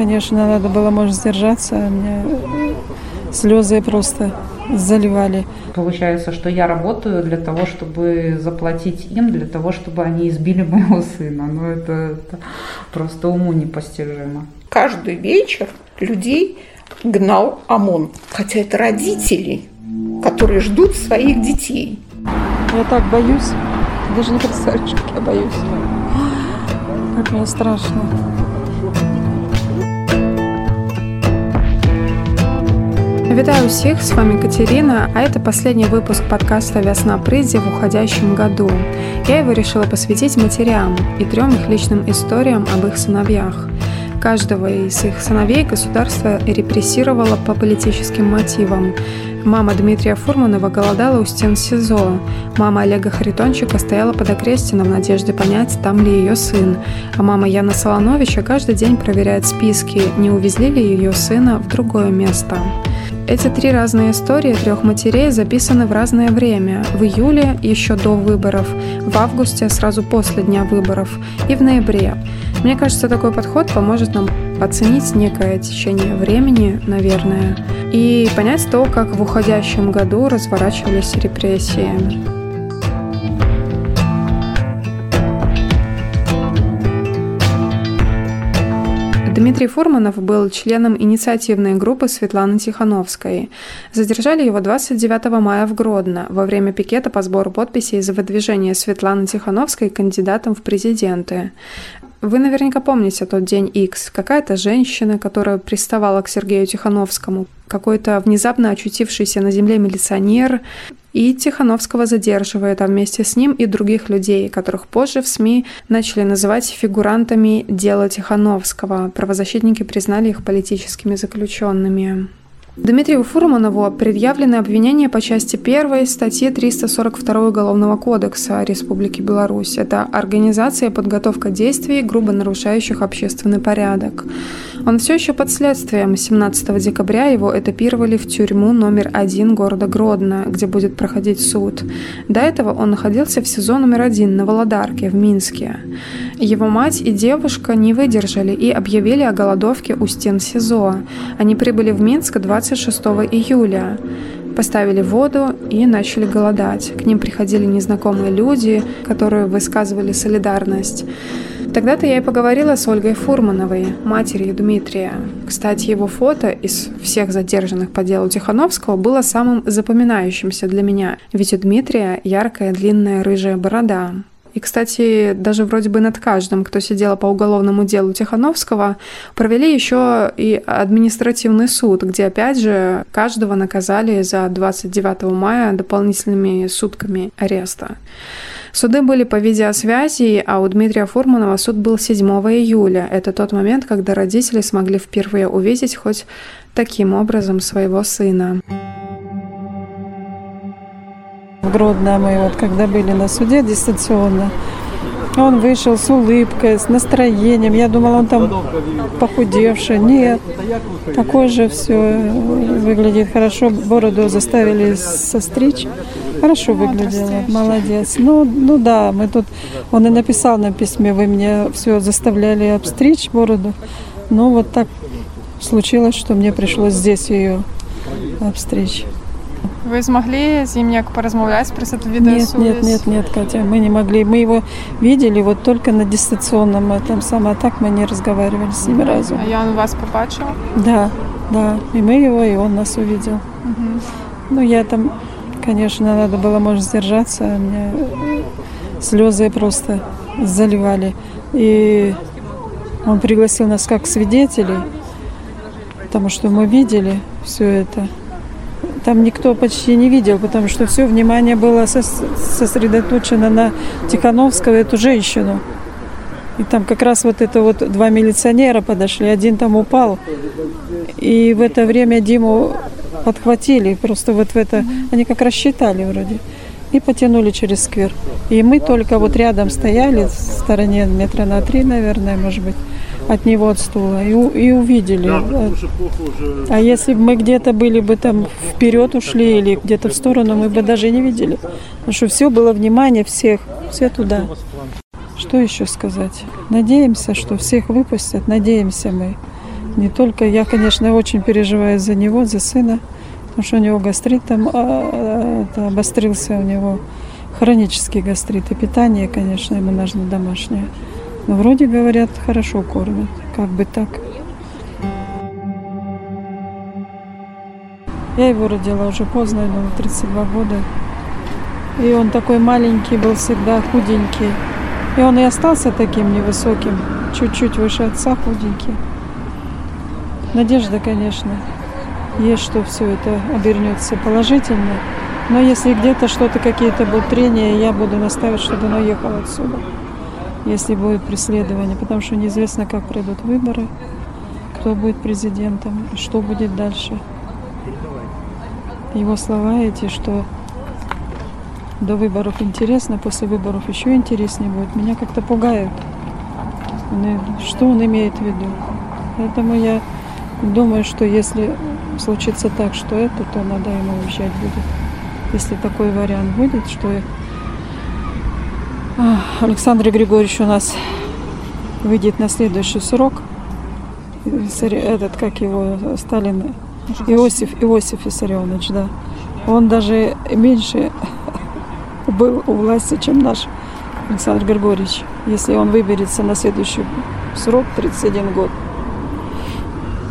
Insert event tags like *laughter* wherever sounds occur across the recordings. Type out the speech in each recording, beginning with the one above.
конечно, надо было, может, сдержаться. А мне слезы просто заливали. Получается, что я работаю для того, чтобы заплатить им, для того, чтобы они избили моего сына. Но это, это просто уму непостижимо. Каждый вечер людей гнал ОМОН. Хотя это родители, которые ждут своих детей. Я так боюсь. Даже не представляешь, как я боюсь. Как мне страшно. Вітаю усіх з вами Катерина, а это последний выпуск подкаста «Весна прыдзе» в уходящем году. Я его решила посвятить матерям и трем их личным историям об их сыновьях. Каждого из их сыновей государство репрессировало по политическим мотивам. Мама Дмитрия Фурманова голодала у стен СИЗО. Мама Олега Харитончика стояла под окрестином в надежде понять, там ли ее сын. А мама Яна Солоновича каждый день проверяет списки, не увезли ли ее сына в другое место. Эти три разные истории трех матерей записаны в разное время. В июле, еще до выборов, в августе, сразу после дня выборов и в ноябре. Мне кажется, такой подход поможет нам оценить некое течение времени, наверное, и понять то, как в уходящем году разворачивались репрессии. Дмитрий Фурманов был членом инициативной группы Светланы Тихановской. Задержали его 29 мая в Гродно во время пикета по сбору подписей за выдвижение Светланы Тихановской кандидатом в президенты. Вы наверняка помните тот день X. Какая-то женщина, которая приставала к Сергею Тихановскому, какой-то внезапно очутившийся на земле милиционер, и Тихановского задерживают, а вместе с ним и других людей, которых позже в СМИ начали называть фигурантами дела Тихановского. Правозащитники признали их политическими заключенными. Дмитрию Фурманову предъявлены обвинения по части 1 статьи 342 Уголовного кодекса Республики Беларусь. Это организация и подготовка действий, грубо нарушающих общественный порядок. Он все еще под следствием. 17 декабря его этапировали в тюрьму номер один города Гродно, где будет проходить суд. До этого он находился в СИЗО номер один на Володарке в Минске. Его мать и девушка не выдержали и объявили о голодовке у стен СИЗО. Они прибыли в Минск 26 июля поставили воду и начали голодать. К ним приходили незнакомые люди, которые высказывали солидарность. Тогда-то я и поговорила с Ольгой Фурмановой, матерью Дмитрия. Кстати, его фото из всех задержанных по делу Тихановского было самым запоминающимся для меня, ведь у Дмитрия яркая длинная рыжая борода. И, кстати, даже вроде бы над каждым, кто сидел по уголовному делу Тихановского, провели еще и административный суд, где, опять же, каждого наказали за 29 мая дополнительными сутками ареста. Суды были по видеосвязи, а у Дмитрия Фурманова суд был 7 июля. Это тот момент, когда родители смогли впервые увидеть хоть таким образом своего сына. В Гродно мы вот когда были на суде дистанционно, он вышел с улыбкой, с настроением. Я думала, он там похудевший. Нет, такой же все выглядит хорошо. Бороду заставили состричь. Хорошо выглядела, молодец. Ну, ну да, мы тут, он и написал на письме, вы меня все заставляли обстричь бороду. Ну вот так случилось, что мне пришлось здесь ее обстричь. Вы смогли з ним як эту видеосвязь? Нет, нет, нет, нет, Катя, мы не могли. Мы его видели вот только на дистанционном этом самом, а так мы не разговаривали с ним разу. А он вас побачил? Да, да. И мы его, и он нас увидел. Угу. Ну, я там, конечно, надо было, может, сдержаться. А мне слезы просто заливали. И он пригласил нас как свидетелей, потому что мы видели все это там никто почти не видел, потому что все внимание было сосредоточено на Тихановского, эту женщину. И там как раз вот это вот два милиционера подошли, один там упал. И в это время Диму подхватили, просто вот в это, они как рассчитали вроде. И потянули через сквер. И мы только вот рядом стояли, в стороне метра на три, наверное, может быть от него от стула и, и увидели. Да, а если бы мы где-то были бы там вперед ушли или где-то в сторону, мы бы даже не видели. Потому что все было внимание всех, все туда. Что еще сказать? Надеемся, что всех выпустят, надеемся мы. Не только я, конечно, очень переживаю за него, за сына, потому что у него гастрит там а, а, обострился, у него хронический гастрит. И питание, конечно, ему нужно домашнее. Вроде говорят, хорошо кормят. Как бы так. Я его родила уже поздно, думаю, 32 года. И он такой маленький был всегда, худенький. И он и остался таким невысоким, чуть-чуть выше отца, худенький. Надежда, конечно, есть, что все это обернется положительно. Но если где-то что-то, какие-то будут трения, я буду наставить, чтобы он уехал отсюда. Если будет преследование, потому что неизвестно, как пройдут выборы, кто будет президентом, что будет дальше. Его слова эти, что до выборов интересно, после выборов еще интереснее будет, меня как-то пугают. Что он имеет в виду? Поэтому я думаю, что если случится так, что это, то надо ему уезжать будет. Если такой вариант будет, что Александр Григорьевич у нас выйдет на следующий срок, этот, как его, Сталин, Иосиф, Иосиф Виссарионович, да. Он даже меньше был у власти, чем наш Александр Григорьевич, если он выберется на следующий срок, 31 год.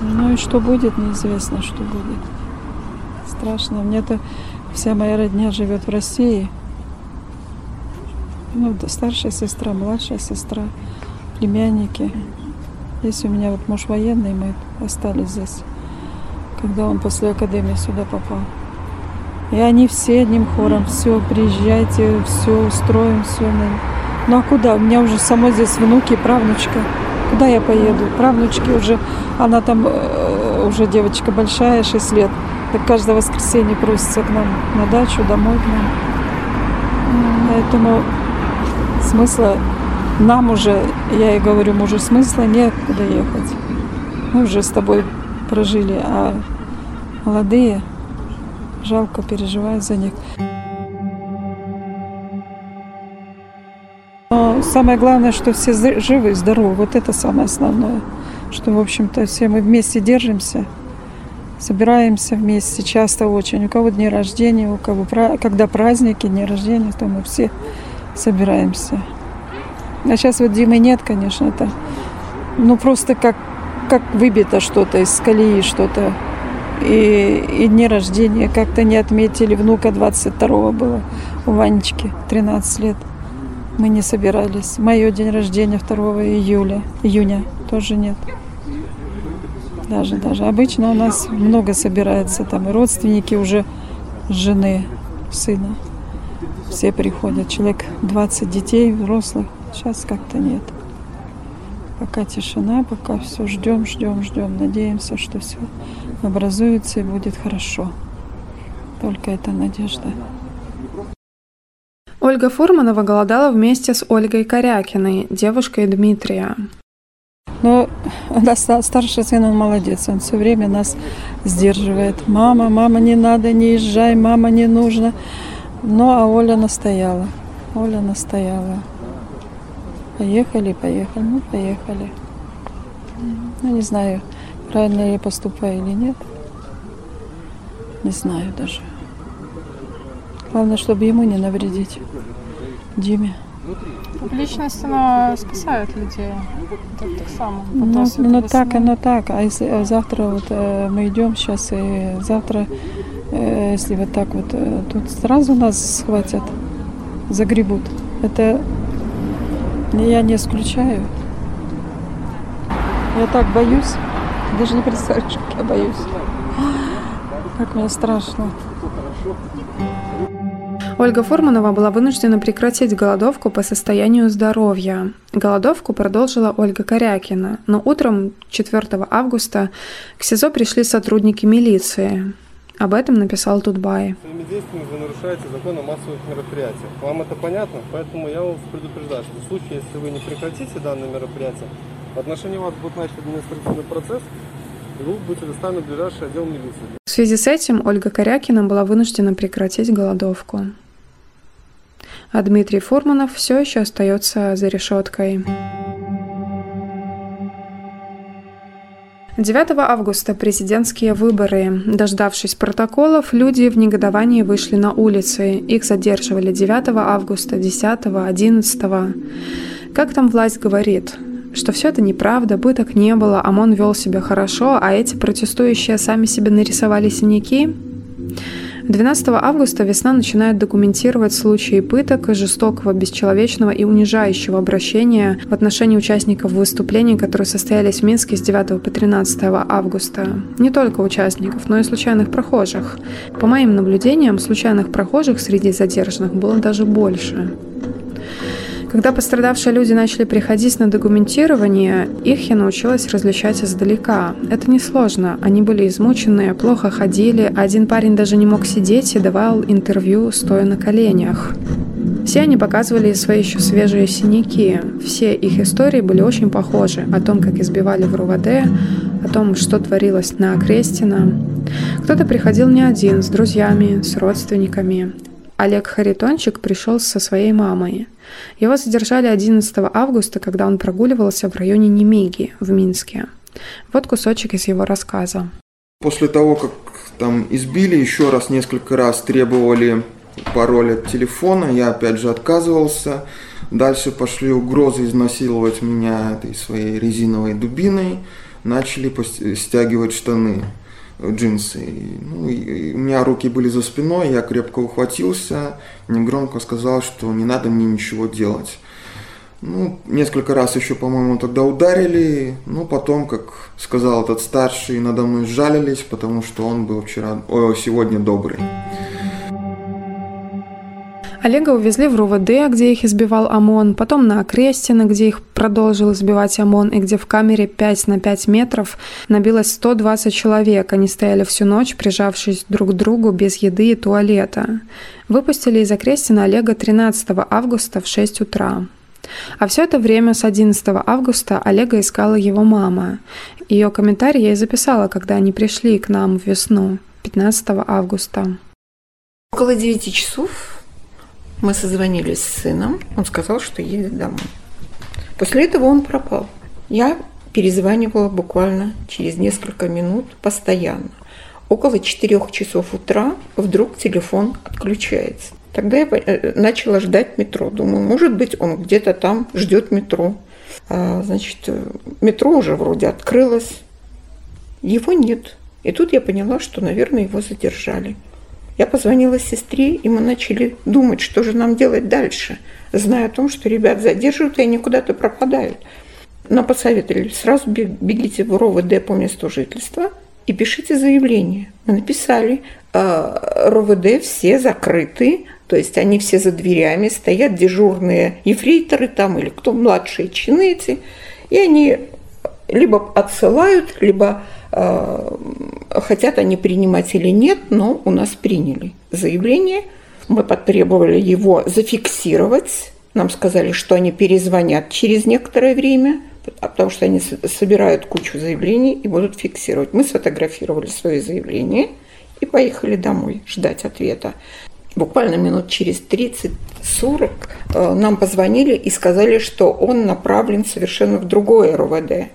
Ну и что будет, неизвестно, что будет. Страшно. Мне-то вся моя родня живет в России. Ну, старшая сестра, младшая сестра, племянники. Здесь у меня вот муж военный, мы остались здесь, когда он после академии сюда попал. И они все одним хором, все, приезжайте, все устроим, все. Ну а куда? У меня уже самой здесь внуки, правнучка. Куда я поеду? Правнучки уже, она там э, уже девочка большая, 6 лет. Так каждое воскресенье просится к нам на дачу, домой к нам. Поэтому смысла нам уже, я и говорю мужу, смысла некуда ехать. Мы уже с тобой прожили, а молодые жалко, переживаю за них. Но самое главное, что все живы и здоровы. Вот это самое основное. Что, в общем-то, все мы вместе держимся, собираемся вместе, часто очень. У кого дни рождения, у кого когда праздники, дни рождения, то мы все собираемся. А сейчас вот Димы нет, конечно, это ну просто как, как выбито что-то из колеи, что-то и, и дни рождения как-то не отметили. Внука 22 было у Ванечки, 13 лет. Мы не собирались. Мое день рождения 2 июля, июня тоже нет. Даже, даже. Обычно у нас много собирается. Там и родственники уже жены, сына. Все приходят. Человек 20 детей, взрослых. Сейчас как-то нет. Пока тишина, пока все ждем, ждем, ждем. Надеемся, что все образуется и будет хорошо. Только это надежда. Ольга Фурманова голодала вместе с Ольгой Корякиной, девушкой Дмитрия. Но старший сын, он молодец, он все время нас сдерживает. Мама, мама, не надо, не езжай, мама, не нужно. Ну, а Оля настояла. Оля настояла. Поехали, поехали, ну, поехали. Ну, не знаю, правильно я поступаю или нет. Не знаю даже. Главное, чтобы ему не навредить. Диме. Личность, она спасает людей. Это так само. Ну, ну так, оно так. А если а завтра вот э, мы идем сейчас, и завтра, э, если вот так вот, э, тут сразу нас схватят, загребут. Это я не исключаю. Я так боюсь. Даже не представляешь, *laughs* как я боюсь. Как мне страшно. Ольга Форманова была вынуждена прекратить голодовку по состоянию здоровья. Голодовку продолжила Ольга Корякина, но утром 4 августа к СИЗО пришли сотрудники милиции. Об этом написал Тутбай. Своими действиями вы нарушаете закон о массовых мероприятиях. Вам это понятно? Поэтому я вас предупреждаю, что в случае, если вы не прекратите данное мероприятие, в отношении вас будет начат административный процесс, и вы будете доставлены в ближайший отдел милиции. В связи с этим Ольга Корякина была вынуждена прекратить голодовку а Дмитрий Фурманов все еще остается за решеткой. 9 августа президентские выборы. Дождавшись протоколов, люди в негодовании вышли на улицы. Их задерживали 9 августа, 10, 11. Как там власть говорит? Что все это неправда, пыток не было, ОМОН вел себя хорошо, а эти протестующие сами себе нарисовали синяки? 12 августа весна начинает документировать случаи пыток, жестокого, бесчеловечного и унижающего обращения в отношении участников выступлений, которые состоялись в Минске с 9 по 13 августа. Не только участников, но и случайных прохожих. По моим наблюдениям, случайных прохожих среди задержанных было даже больше. Когда пострадавшие люди начали приходить на документирование, их я научилась различать издалека. Это несложно. Они были измученные, плохо ходили, а один парень даже не мог сидеть и давал интервью, стоя на коленях. Все они показывали свои еще свежие синяки. Все их истории были очень похожи. О том, как избивали в РУВД, о том, что творилось на Крестина. Кто-то приходил не один, с друзьями, с родственниками. Олег Харитончик пришел со своей мамой. Его задержали 11 августа, когда он прогуливался в районе Немиги в Минске. Вот кусочек из его рассказа. После того, как там избили, еще раз несколько раз требовали пароль от телефона, я опять же отказывался. Дальше пошли угрозы изнасиловать меня этой своей резиновой дубиной, начали стягивать штаны джинсы. Ну, и, у меня руки были за спиной, я крепко ухватился, негромко сказал, что не надо мне ничего делать. Ну, несколько раз еще, по-моему, тогда ударили. Ну, потом, как сказал этот старший, надо мной сжалились, потому что он был вчера, о, сегодня добрый. Олега увезли в РУВД, где их избивал ОМОН, потом на Окрестина, где их продолжил избивать ОМОН, и где в камере 5 на 5 метров набилось 120 человек. Они стояли всю ночь, прижавшись друг к другу, без еды и туалета. Выпустили из Окрестина Олега 13 августа в 6 утра. А все это время с 11 августа Олега искала его мама. Ее комментарий я и записала, когда они пришли к нам в весну, 15 августа. Около 9 часов мы созвонились с сыном, он сказал, что едет домой. После этого он пропал. Я перезванивала буквально через несколько минут постоянно. Около 4 часов утра вдруг телефон отключается. Тогда я э, начала ждать метро. Думаю, может быть, он где-то там ждет метро. А, значит, метро уже вроде открылось. Его нет. И тут я поняла, что, наверное, его задержали. Я позвонила сестре, и мы начали думать, что же нам делать дальше, зная о том, что ребят задерживают, и они куда-то пропадают. Но посоветовали, сразу бегите в РОВД по месту жительства и пишите заявление. Мы написали, «А, РОВД все закрыты, то есть они все за дверями, стоят дежурные ефрейторы там или кто младшие чины эти, и они либо отсылают, либо хотят они принимать или нет, но у нас приняли заявление. Мы потребовали его зафиксировать. Нам сказали, что они перезвонят через некоторое время, потому что они собирают кучу заявлений и будут фиксировать. Мы сфотографировали свое заявление и поехали домой ждать ответа. Буквально минут через 30-40 э, нам позвонили и сказали, что он направлен совершенно в другое РОВД.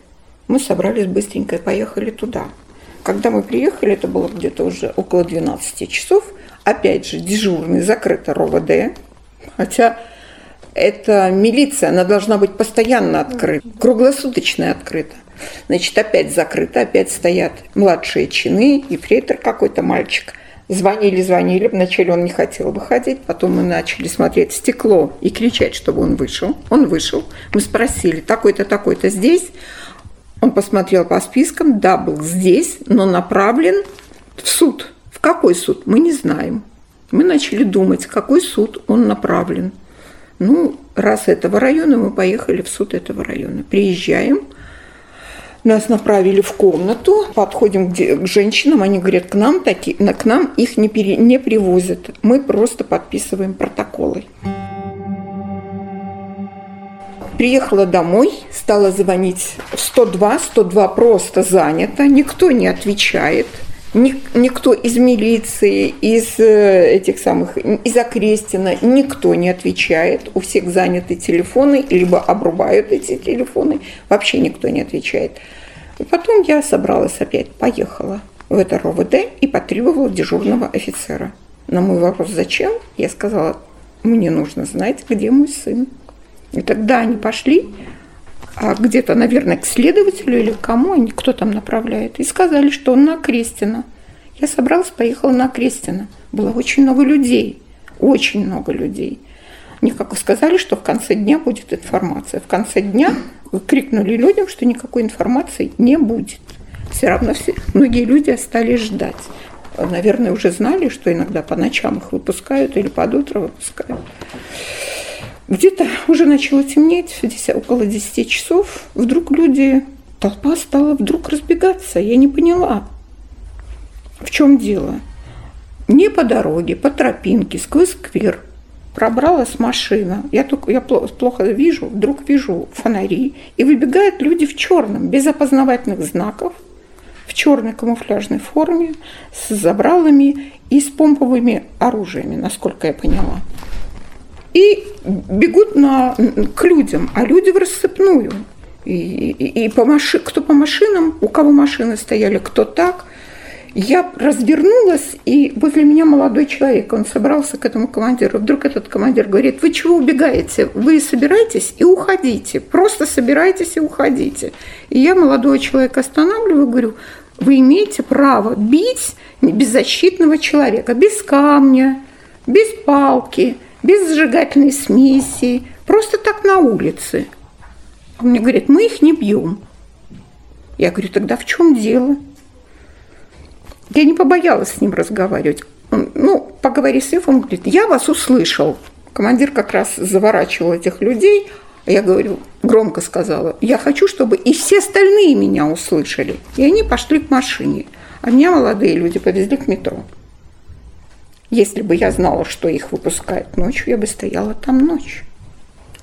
Мы собрались быстренько и поехали туда. Когда мы приехали, это было где-то уже около 12 часов. Опять же, дежурный закрыто РОВД, хотя это милиция, она должна быть постоянно открыта, круглосуточно открыта. Значит, опять закрыто, опять стоят младшие чины, и ефрейтор какой-то мальчик. Звонили, звонили, вначале он не хотел выходить, потом мы начали смотреть в стекло и кричать, чтобы он вышел. Он вышел, мы спросили, такой-то, такой-то здесь, он посмотрел по спискам, да, был здесь, но направлен в суд. В какой суд, мы не знаем. Мы начали думать, какой суд он направлен. Ну, раз этого района, мы поехали в суд этого района. Приезжаем, нас направили в комнату, подходим к, женщинам, они говорят, к нам, таки, к нам их не, пере, не привозят, мы просто подписываем протоколы. Приехала домой, стала звонить в 102, 102 просто занято, никто не отвечает, никто из милиции, из э, этих самых, из Окрестина, никто не отвечает, у всех заняты телефоны, либо обрубают эти телефоны, вообще никто не отвечает. И потом я собралась опять, поехала в это РОВД и потребовала дежурного офицера. На мой вопрос «Зачем?» я сказала, мне нужно знать, где мой сын. И тогда они пошли, а где-то, наверное, к следователю или к кому, они, кто там направляет, и сказали, что он на Крестина. Я собралась, поехала на Крестина. Было очень много людей, очень много людей. Мне как сказали, что в конце дня будет информация. В конце дня крикнули людям, что никакой информации не будет. Все равно все, многие люди остались ждать. Наверное, уже знали, что иногда по ночам их выпускают или под утро выпускают. Где-то уже начало темнеть, около 10 часов. Вдруг люди, толпа стала вдруг разбегаться. Я не поняла, в чем дело. Не по дороге, по тропинке, сквозь сквер пробралась машина. Я, только, я плохо вижу, вдруг вижу фонари. И выбегают люди в черном, без опознавательных знаков, в черной камуфляжной форме, с забралами и с помповыми оружиями, насколько я поняла и бегут на, к людям, а люди в рассыпную. И, и, и по маши, кто по машинам, у кого машины стояли, кто так. Я развернулась, и возле меня молодой человек, он собрался к этому командиру. Вдруг этот командир говорит, вы чего убегаете? Вы собираетесь и уходите. Просто собирайтесь и уходите. И я молодого человека останавливаю, говорю, вы имеете право бить беззащитного человека, без камня, без палки, без зажигательной смеси, просто так на улице. Он мне говорит, мы их не бьем. Я говорю, тогда в чем дело? Я не побоялась с ним разговаривать. Он, ну, поговори с Ифом, говорит, я вас услышал. Командир как раз заворачивал этих людей, а я говорю, громко сказала, я хочу, чтобы и все остальные меня услышали. И они пошли к машине. А меня молодые люди повезли к метро. Если бы я знала, что их выпускают ночью, я бы стояла там ночью.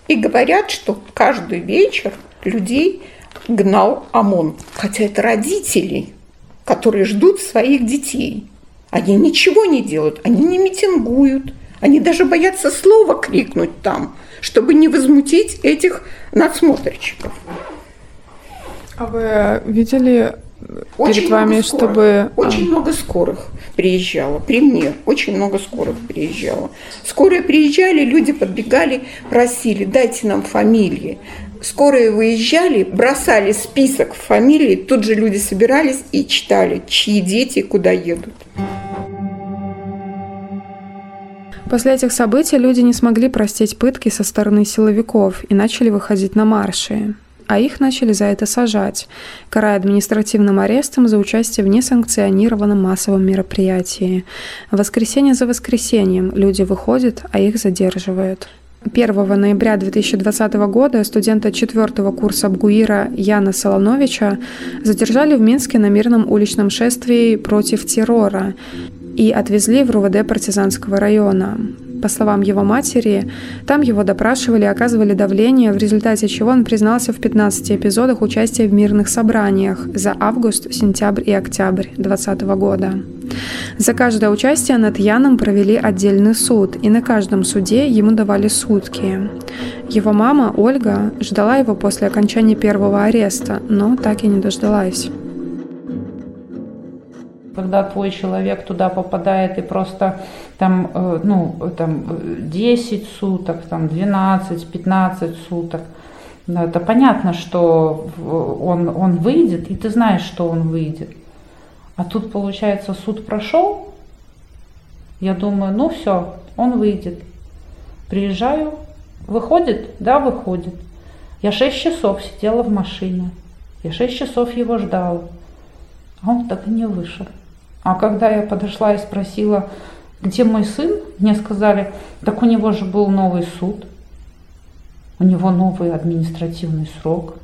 И говорят, что каждый вечер людей гнал ОМОН. Хотя это родители, которые ждут своих детей. Они ничего не делают, они не митингуют, они даже боятся слова крикнуть там, чтобы не возмутить этих надсмотрщиков. А вы видели очень перед вами, скорых, чтобы... Очень а. много скорых приезжало. При мне очень много скорых приезжало. Скорые приезжали, люди подбегали, просили, дайте нам фамилии. Скорые выезжали, бросали список фамилий, тут же люди собирались и читали, чьи дети куда едут. После этих событий люди не смогли простить пытки со стороны силовиков и начали выходить на марши а их начали за это сажать, карая административным арестом за участие в несанкционированном массовом мероприятии. Воскресенье за воскресеньем люди выходят, а их задерживают. 1 ноября 2020 года студента четвертого курса Абгуира Яна Солоновича задержали в Минске на мирном уличном шествии против террора и отвезли в РУВД партизанского района. По словам его матери, там его допрашивали и оказывали давление, в результате чего он признался в 15 эпизодах участия в мирных собраниях за август, сентябрь и октябрь 2020 года. За каждое участие над Яном провели отдельный суд, и на каждом суде ему давали сутки. Его мама, Ольга, ждала его после окончания первого ареста, но так и не дождалась. Когда твой человек туда попадает и просто там, э, ну, там 10 суток, там 12-15 суток, это понятно, что он, он выйдет, и ты знаешь, что он выйдет. А тут, получается, суд прошел, я думаю, ну все, он выйдет. Приезжаю, выходит? Да, выходит. Я 6 часов сидела в машине. Я 6 часов его ждала. А он так и не вышел. А когда я подошла и спросила, где мой сын, мне сказали, так у него же был новый суд, у него новый административный срок.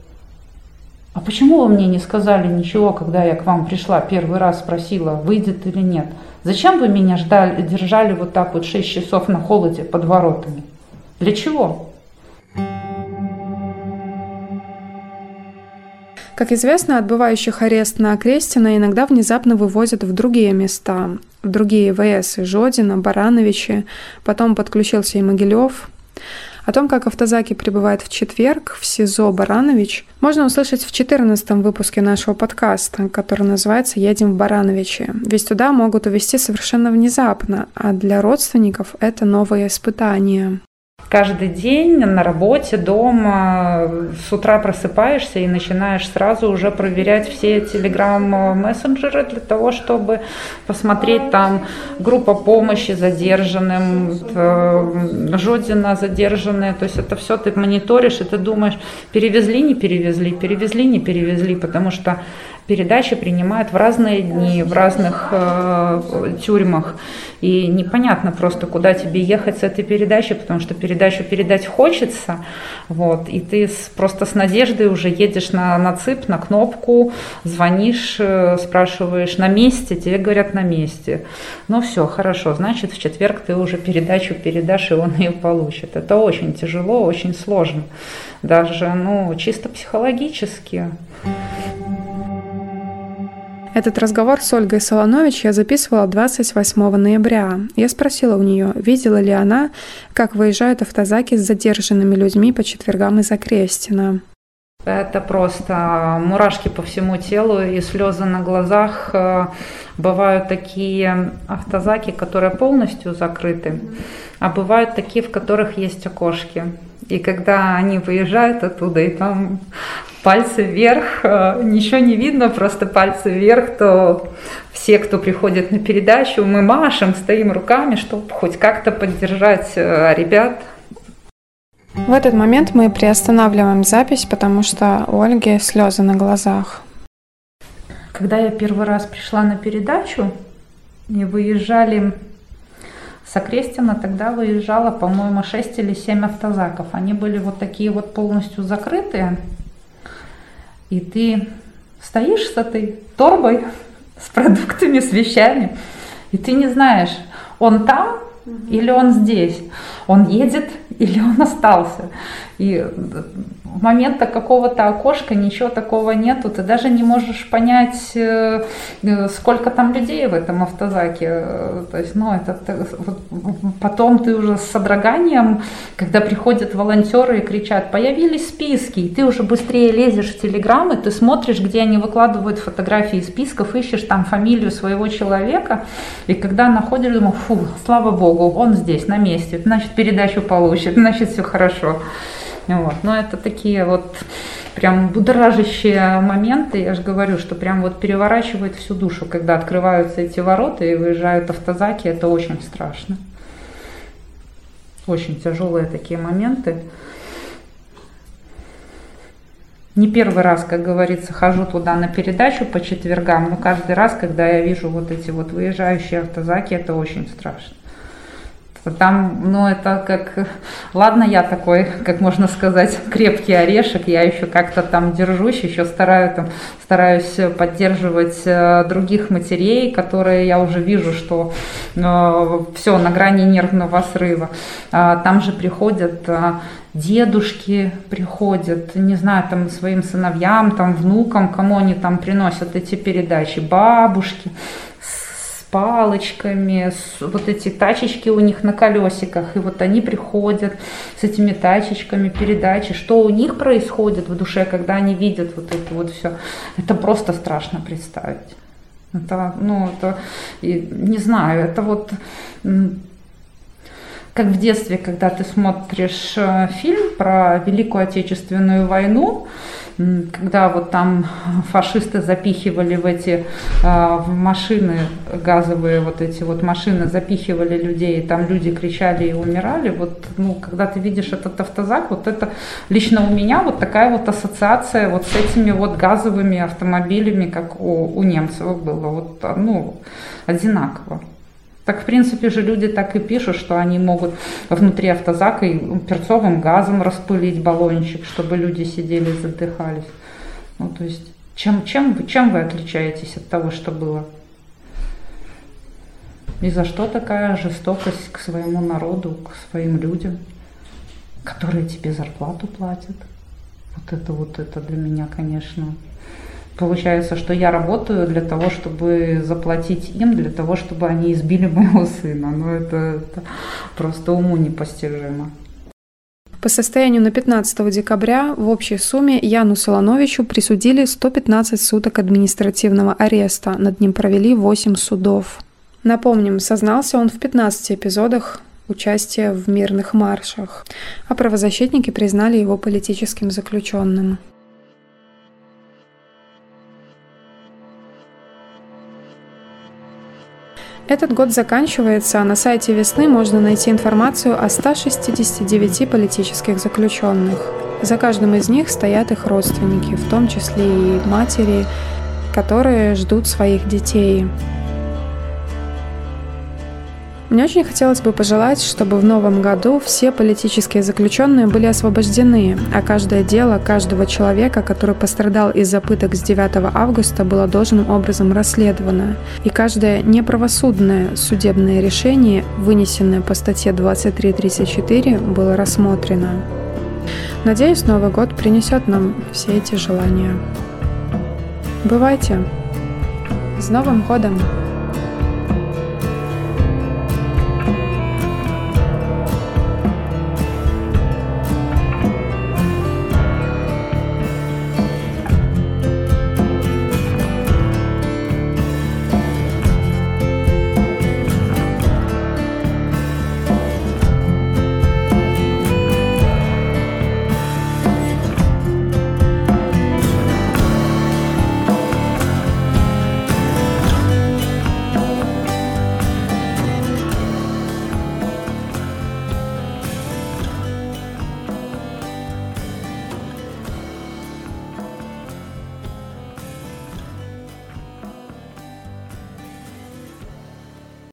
А почему вы мне не сказали ничего, когда я к вам пришла, первый раз спросила, выйдет или нет? Зачем вы меня ждали, держали вот так вот 6 часов на холоде под воротами? Для чего? Как известно, отбывающих арест на Крестина иногда внезапно вывозят в другие места, в другие ВС, Жодина, Барановичи, потом подключился и Могилев. О том, как автозаки прибывает в четверг в СИЗО Баранович, можно услышать в 14 выпуске нашего подкаста, который называется «Едем в Барановичи». Ведь туда могут увезти совершенно внезапно, а для родственников это новое испытание каждый день на работе, дома, с утра просыпаешься и начинаешь сразу уже проверять все телеграм-мессенджеры для того, чтобы посмотреть там группа помощи задержанным, э, Жодина задержанные, то есть это все ты мониторишь и ты думаешь, перевезли, не перевезли, перевезли, не перевезли, потому что передачи принимают в разные дни, в разных э, тюрьмах. И непонятно просто, куда тебе ехать с этой передачей, потому что передачу передать хочется. Вот, и ты с, просто с надеждой уже едешь на, на ЦИП, на кнопку, звонишь, э, спрашиваешь на месте, тебе говорят на месте. Ну все, хорошо, значит в четверг ты уже передачу передашь, и он ее получит. Это очень тяжело, очень сложно. Даже ну, чисто психологически. Этот разговор с Ольгой Солонович я записывала 28 ноября. Я спросила у нее, видела ли она, как выезжают автозаки с задержанными людьми по четвергам из Окрестина. Это просто мурашки по всему телу и слезы на глазах. Бывают такие автозаки, которые полностью закрыты, а бывают такие, в которых есть окошки. И когда они выезжают оттуда, и там пальцы вверх, э, ничего не видно, просто пальцы вверх, то все, кто приходит на передачу, мы машем, стоим руками, чтобы хоть как-то поддержать э, ребят. В этот момент мы приостанавливаем запись, потому что у Ольги слезы на глазах. Когда я первый раз пришла на передачу, и выезжали с Окрестина, тогда выезжало, по-моему, 6 или 7 автозаков. Они были вот такие вот полностью закрытые, и ты стоишь с этой торбой, *laughs* с продуктами, с вещами, и ты не знаешь, он там или он здесь, он едет или он остался. И момента какого-то окошка ничего такого нету, ты даже не можешь понять, э, э, сколько там людей в этом автозаке. То есть, ну, это, потом ты уже с содроганием, когда приходят волонтеры и кричат, появились списки, и ты уже быстрее лезешь в телеграммы, ты смотришь, где они выкладывают фотографии списков, ищешь там фамилию своего человека, и когда находишь, думаю, фу, слава богу, он здесь, на месте, значит, передачу получит, *laughs* значит, все хорошо. Вот. Но это такие вот прям будоражащие моменты. Я же говорю, что прям вот переворачивает всю душу, когда открываются эти ворота и выезжают автозаки. Это очень страшно. Очень тяжелые такие моменты. Не первый раз, как говорится, хожу туда на передачу по четвергам, но каждый раз, когда я вижу вот эти вот выезжающие автозаки, это очень страшно. Там, ну, это как, ладно, я такой, как можно сказать, крепкий орешек, я еще как-то там держусь, еще стараюсь, там, стараюсь поддерживать э, других матерей, которые я уже вижу, что э, все на грани нервного срыва. А, там же приходят э, дедушки приходят, не знаю, там своим сыновьям, там внукам, кому они там приносят эти передачи, бабушки палочками, с, вот эти тачечки у них на колесиках, и вот они приходят с этими тачечками, передачи, что у них происходит в душе, когда они видят вот это вот все, это просто страшно представить. Это, ну, это, не знаю, это вот как в детстве, когда ты смотришь э, фильм про Великую Отечественную войну, когда вот там фашисты запихивали в эти а, в машины газовые вот эти вот машины запихивали людей, и там люди кричали и умирали. Вот, ну, когда ты видишь этот автозак, вот это лично у меня вот такая вот ассоциация вот с этими вот газовыми автомобилями, как у, у немцев было, вот, ну, одинаково. Так, в принципе же люди так и пишут, что они могут внутри автозака и перцовым газом распылить баллончик, чтобы люди сидели и задыхались. Ну, то есть, чем, чем, чем вы отличаетесь от того, что было? И за что такая жестокость к своему народу, к своим людям, которые тебе зарплату платят? Вот это вот это для меня, конечно, Получается, что я работаю для того, чтобы заплатить им, для того, чтобы они избили моего сына. Но это, это просто уму непостижимо. По состоянию на 15 декабря в общей сумме Яну Солоновичу присудили 115 суток административного ареста. Над ним провели 8 судов. Напомним, сознался он в 15 эпизодах участия в мирных маршах, а правозащитники признали его политическим заключенным. Этот год заканчивается, а на сайте «Весны» можно найти информацию о 169 политических заключенных. За каждым из них стоят их родственники, в том числе и матери, которые ждут своих детей. Мне очень хотелось бы пожелать, чтобы в новом году все политические заключенные были освобождены, а каждое дело каждого человека, который пострадал из-за пыток с 9 августа, было должным образом расследовано, и каждое неправосудное судебное решение, вынесенное по статье 2334, было рассмотрено. Надеюсь, Новый год принесет нам все эти желания. Бывайте! С Новым годом!